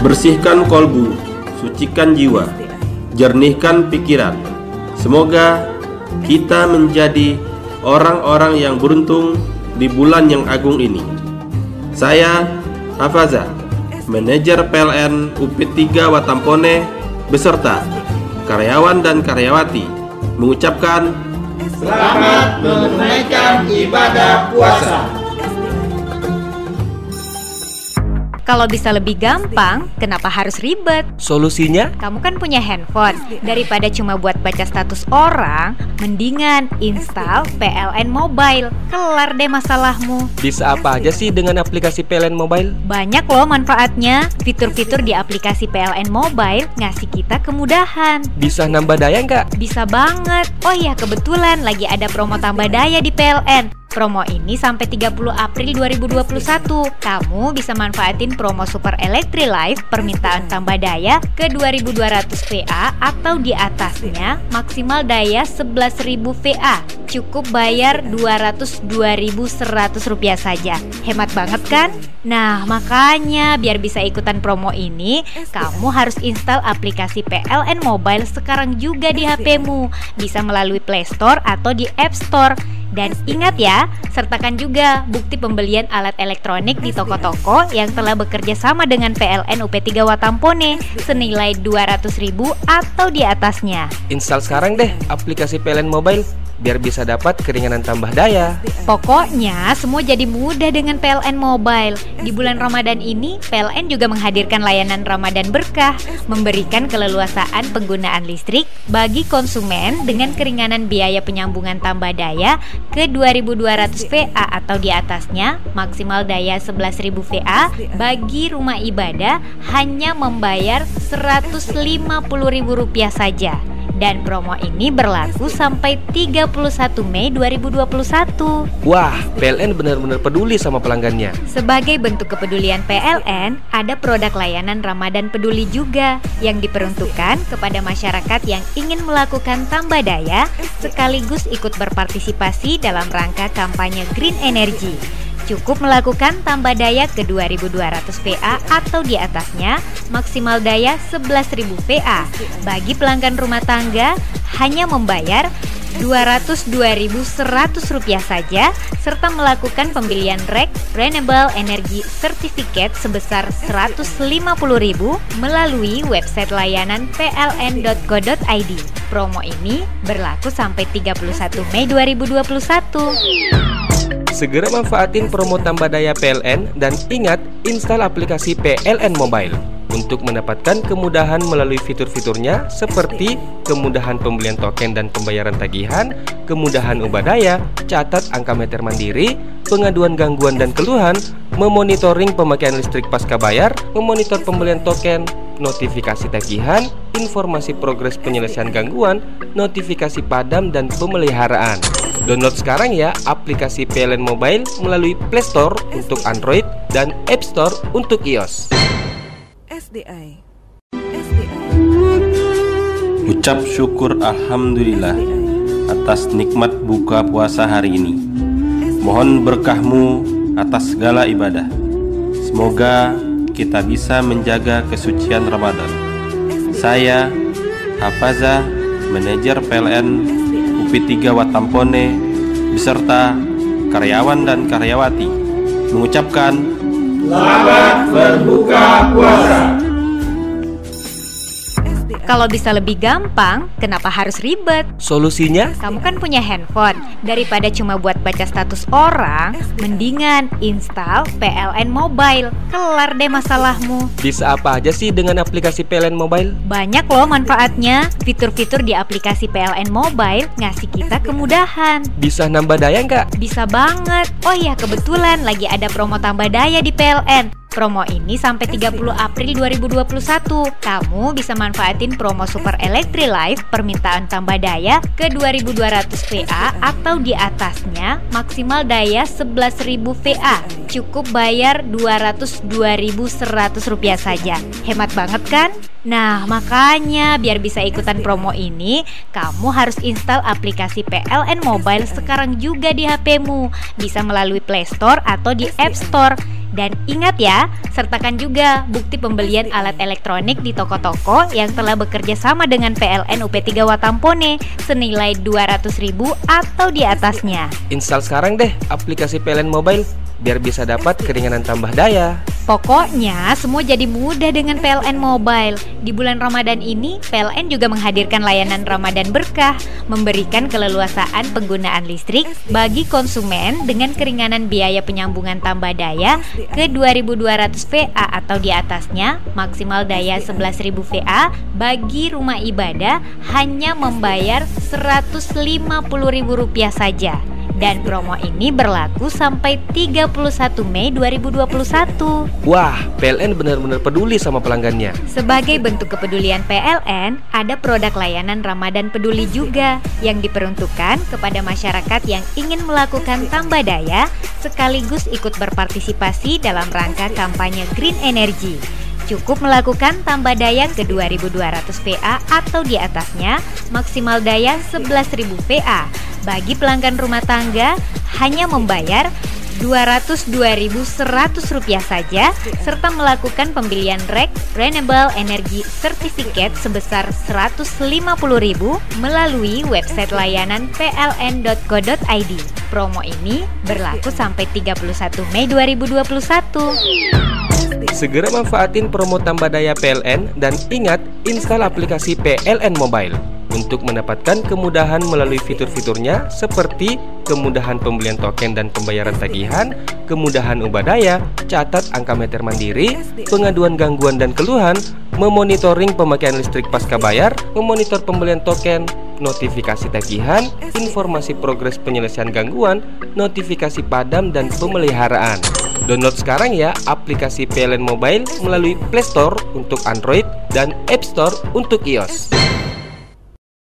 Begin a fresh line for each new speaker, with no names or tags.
Bersihkan kolbu, sucikan jiwa, jernihkan pikiran. Semoga kita menjadi orang-orang yang beruntung di bulan yang agung ini. Saya Hafaza, manajer PLN UP3 Watampone beserta karyawan dan karyawati mengucapkan
Selamat menunaikan ibadah puasa.
Kalau bisa lebih gampang, kenapa harus ribet?
Solusinya?
Kamu kan punya handphone. Daripada cuma buat baca status orang, mendingan install PLN Mobile. Kelar deh masalahmu.
Bisa apa aja sih dengan aplikasi PLN Mobile?
Banyak loh manfaatnya. Fitur-fitur di aplikasi PLN Mobile ngasih kita kemudahan.
Bisa nambah daya nggak?
Bisa banget. Oh iya, kebetulan lagi ada promo tambah daya di PLN. Promo ini sampai 30 April 2021. Kamu bisa manfaatin promo Super Electri Life permintaan tambah daya ke 2200 VA atau di atasnya maksimal daya 11.000 VA. Cukup bayar 202.100 rupiah saja. Hemat banget kan? Nah, makanya biar bisa ikutan promo ini, kamu harus install aplikasi PLN Mobile sekarang juga di HPmu. Bisa melalui Play Store atau di App Store. Dan ingat ya, sertakan juga bukti pembelian alat elektronik di toko-toko yang telah bekerja sama dengan PLN UP3 Watampone senilai 200.000 atau di atasnya.
Install sekarang deh aplikasi PLN Mobile biar bisa dapat keringanan tambah daya.
Pokoknya semua jadi mudah dengan PLN Mobile. Di bulan Ramadan ini, PLN juga menghadirkan layanan Ramadan Berkah, memberikan keleluasaan penggunaan listrik bagi konsumen dengan keringanan biaya penyambungan tambah daya ke 2200 VA atau di atasnya, maksimal daya 11.000 VA bagi rumah ibadah hanya membayar Rp150.000 saja dan promo ini berlaku sampai 31 Mei 2021.
Wah, PLN benar-benar peduli sama pelanggannya.
Sebagai bentuk kepedulian PLN, ada produk layanan Ramadan Peduli juga yang diperuntukkan kepada masyarakat yang ingin melakukan tambah daya sekaligus ikut berpartisipasi dalam rangka kampanye Green Energy. Cukup melakukan tambah daya ke 2200 VA atau di atasnya maksimal daya 11.000 VA. Bagi pelanggan rumah tangga hanya membayar Rp202.100 saja serta melakukan pembelian REC Renewable Energy Certificate sebesar Rp150.000 melalui website layanan pln.go.id. Promo ini berlaku sampai 31 Mei 2021.
Segera manfaatin promo tambah daya PLN dan ingat install aplikasi PLN Mobile untuk mendapatkan kemudahan melalui fitur-fiturnya seperti kemudahan pembelian token dan pembayaran tagihan, kemudahan ubah daya, catat angka meter mandiri, pengaduan gangguan dan keluhan, memonitoring pemakaian listrik pasca bayar, memonitor pembelian token, notifikasi tagihan, informasi progres penyelesaian gangguan, notifikasi padam dan pemeliharaan. Download sekarang ya aplikasi PLN Mobile melalui Play Store untuk Android dan App Store untuk iOS.
SDI. SDI.
Ucap syukur Alhamdulillah atas nikmat buka puasa hari ini. Mohon berkahmu atas segala ibadah. Semoga kita bisa menjaga kesucian Ramadan. Saya Hafaza, manajer PLN UP3 Watampone beserta karyawan dan karyawati mengucapkan
Selamat berbuka puasa.
Kalau bisa lebih gampang, kenapa harus ribet?
Solusinya?
Kamu kan punya handphone. Daripada cuma buat baca status orang, mendingan install PLN Mobile. Kelar deh masalahmu.
Bisa apa aja sih dengan aplikasi PLN Mobile?
Banyak loh manfaatnya. Fitur-fitur di aplikasi PLN Mobile ngasih kita kemudahan.
Bisa nambah daya nggak?
Bisa banget. Oh iya, kebetulan lagi ada promo tambah daya di PLN. Promo ini sampai 30 April 2021. Kamu bisa manfaatin promo Super Electri Life permintaan tambah daya ke 2200 VA atau di atasnya maksimal daya 11.000 VA. Cukup bayar 202.100 rupiah saja. Hemat banget kan? Nah, makanya biar bisa ikutan promo ini, kamu harus install aplikasi PLN Mobile sekarang juga di HPmu. Bisa melalui Play Store atau di App Store. Dan ingat ya, sertakan juga bukti pembelian alat elektronik di toko-toko yang telah bekerja sama dengan PLN UP3 Watampone senilai 200.000 atau di atasnya.
Install sekarang deh aplikasi PLN Mobile biar bisa dapat keringanan tambah daya.
Pokoknya semua jadi mudah dengan PLN Mobile. Di bulan Ramadan ini, PLN juga menghadirkan layanan Ramadan Berkah, memberikan keleluasaan penggunaan listrik bagi konsumen dengan keringanan biaya penyambungan tambah daya ke 2200 VA atau di atasnya, maksimal daya 11.000 VA bagi rumah ibadah hanya membayar Rp150.000 saja. Dan promo ini berlaku sampai 31 Mei 2021.
Wah, PLN benar-benar peduli sama pelanggannya.
Sebagai bentuk kepedulian PLN, ada produk layanan Ramadan Peduli juga yang diperuntukkan kepada masyarakat yang ingin melakukan tambah daya sekaligus ikut berpartisipasi dalam rangka kampanye Green Energy. Cukup melakukan tambah daya ke 2200 VA atau di atasnya, maksimal daya 11.000 VA. Bagi pelanggan rumah tangga hanya membayar Rp202.100 saja serta melakukan pembelian REC Renewable Energy Certificate sebesar Rp150.000 melalui website layanan pln.co.id. Promo ini berlaku sampai 31 Mei 2021.
Segera manfaatin promo tambah daya PLN dan ingat install aplikasi PLN Mobile untuk mendapatkan kemudahan melalui fitur-fiturnya seperti kemudahan pembelian token dan pembayaran tagihan, kemudahan ubah daya, catat angka meter mandiri, pengaduan gangguan dan keluhan, memonitoring pemakaian listrik pasca bayar, memonitor pembelian token, notifikasi tagihan, informasi progres penyelesaian gangguan, notifikasi padam dan pemeliharaan. Download sekarang ya aplikasi PLN Mobile melalui Play Store untuk Android dan App Store untuk iOS.